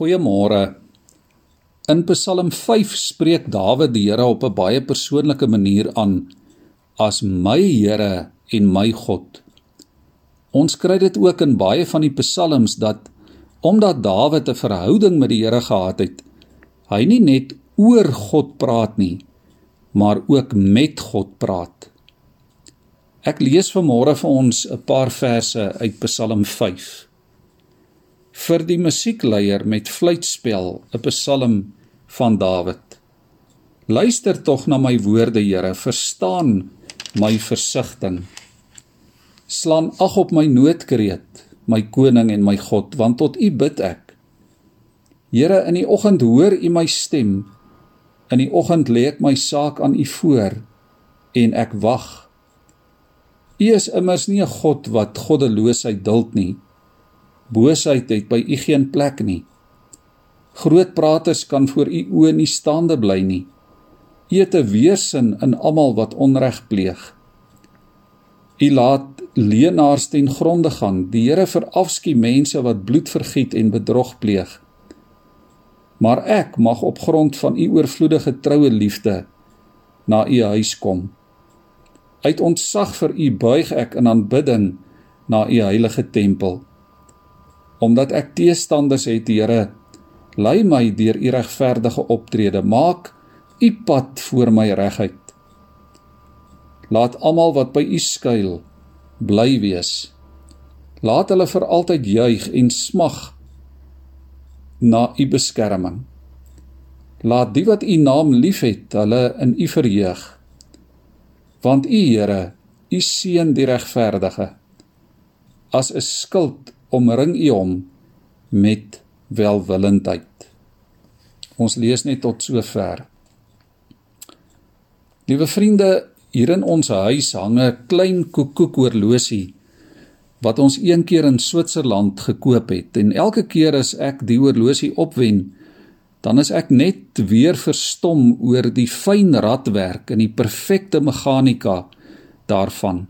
Goeiemôre. In Psalm 5 spreek Dawid die Here op 'n baie persoonlike manier aan as my Here en my God. Ons kry dit ook in baie van die psalms dat omdat Dawid 'n verhouding met die Here gehad het, hy nie net oor God praat nie, maar ook met God praat. Ek lees vanmôre vir ons 'n paar verse uit Psalm 5 vir die musiekleier met fluitspel 'n psalm van Dawid. Luister tog na my woorde, Here, verstaan my versigtiging. Slaan ag op my noodkreet, my koning en my God, want tot U bid ek. Here, in die oggend hoor U my stem. In die oggend lê ek my saak aan U voor en ek wag. U is immers nie 'n God wat goddeloosheid duld nie. Boosheid het by u geen plek nie. Groot praters kan voor u oë nie staande bly nie. U het 'n weersin in almal wat onreg pleeg. U laat leenaars ten gronde gaan. Die Here verafskie mense wat bloed vergiet en bedrog pleeg. Maar ek mag op grond van u oorvloedige troue liefde na u huis kom. Uit ontzag vir u buig ek in aanbidding na u heilige tempel omdat ek teestanders het, Here, lei my deur u regverdige optrede, maak u pad voor my reguit. Laat almal wat by u skuil bly wees. Laat hulle vir altyd juig en smag na u beskerming. Laat die wat u naam liefhet, hulle in u verheug. Want u Here, u seën die regverdige. As 'n skild omring U hom met welwillendheid. Ons lees net tot sover. Liewe vriende, hier in ons huis hang 'n klein koekoek horlosie wat ons een keer in Switserland gekoop het en elke keer as ek die horlosie opwen, dan is ek net weer verstom oor die fyn radwerk en die perfekte meganika daarvan.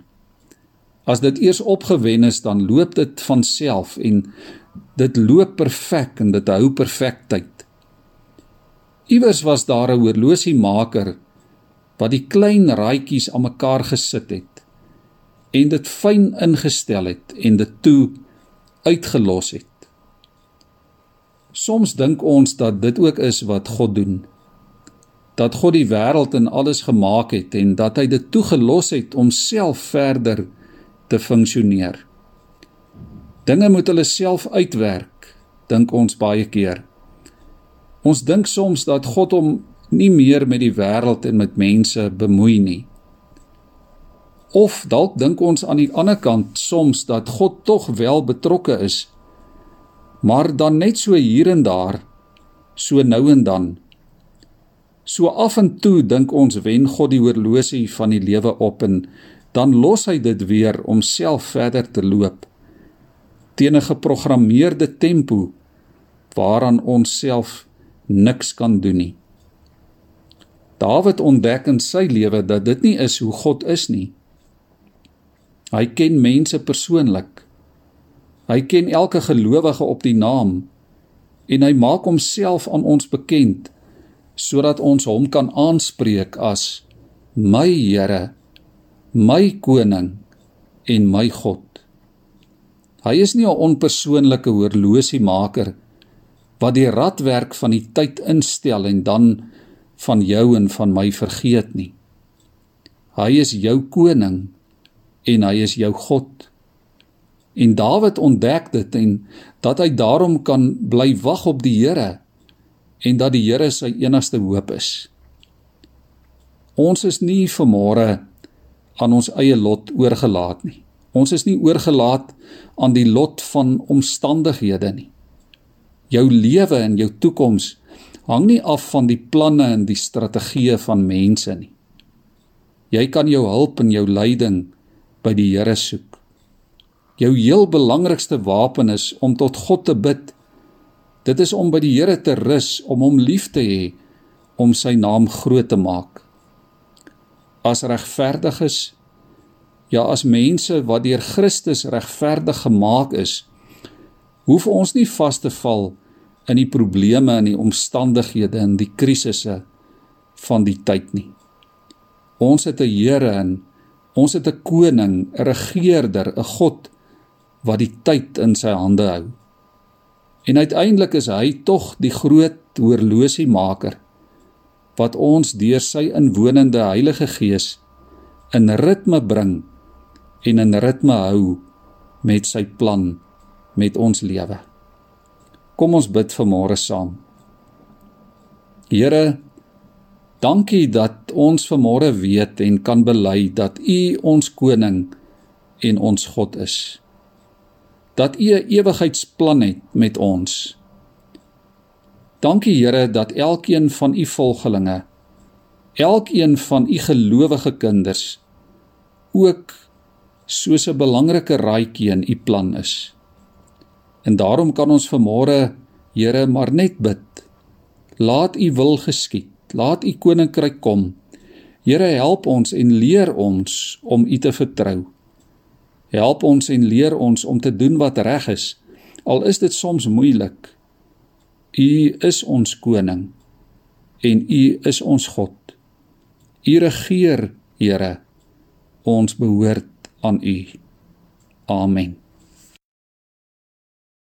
As dit eers opgewen is, dan loop dit van self en dit loop perfek en dit hou perfek tyd. Iewers was daar 'n horlosiemaker wat die klein raaitjies aan mekaar gesit het en dit fyn ingestel het en dit toe uitgelos het. Soms dink ons dat dit ook is wat God doen. Dat God die wêreld en alles gemaak het en dat hy dit toegelos het om self verder te te funksioneer. Dinge moet hulle self uitwerk, dink ons baie keer. Ons dink soms dat God hom nie meer met die wêreld en met mense bemoei nie. Of dalk dink ons aan die ander kant soms dat God tog wel betrokke is, maar dan net so hier en daar, so nou en dan. So af en toe dink ons wen God die horlosie van die lewe op en dan los hy dit weer om self verder te loop teen 'n geprogrammeerde tempo waaraan ons self niks kan doen nie. Dawid ontdek in sy lewe dat dit nie is hoe God is nie. Hy ken mense persoonlik. Hy ken elke gelowige op die naam en hy maak homself aan ons bekend sodat ons hom kan aanspreek as my Here my koning en my God. Hy is nie 'n onpersoonlike horlosiemaker wat die radwerk van die tyd instel en dan van jou en van my vergeet nie. Hy is jou koning en hy is jou God. En Dawid ontdek dit en dat hy daarom kan bly wag op die Here en dat die Here sy enigste hoop is. Ons is nie vermore aan ons eie lot oorgelaat nie. Ons is nie oorgelaat aan die lot van omstandighede nie. Jou lewe en jou toekoms hang nie af van die planne en die strategieë van mense nie. Jy kan jou hulp en jou leiding by die Here soek. Jou heel belangrikste wapen is om tot God te bid. Dit is om by die Here te rus, om hom lief te hê, om sy naam groot te maak as regverdiges ja as mense wat deur Christus regverdig gemaak is hoef ons nie vas te val in die probleme en die omstandighede en die krisisse van die tyd nie. Ons het 'n Here en ons het 'n koning, 'n regerder, 'n God wat die tyd in sy hande hou. En uiteindelik is hy tog die groot horlosiemaker wat ons deur sy inwonende Heilige Gees in ritme bring en in ritme hou met sy plan met ons lewe. Kom ons bid vanmôre saam. Here, dankie dat ons vanmôre weet en kan bely dat U ons koning en ons God is. Dat U 'n ewigheidsplan het met ons. Dankie Here dat elkeen van U volgelinge, elkeen van U gelowige kinders ook soos 'n belangrike raadjie in U plan is. En daarom kan ons vanmôre, Here, maar net bid. Laat U wil geskied. Laat U koninkryk kom. Here, help ons en leer ons om U te vertrou. Help ons en leer ons om te doen wat reg is, al is dit soms moeilik. U is ons koning en U is ons God. U regeer, Here. Ons behoort aan U. Amen.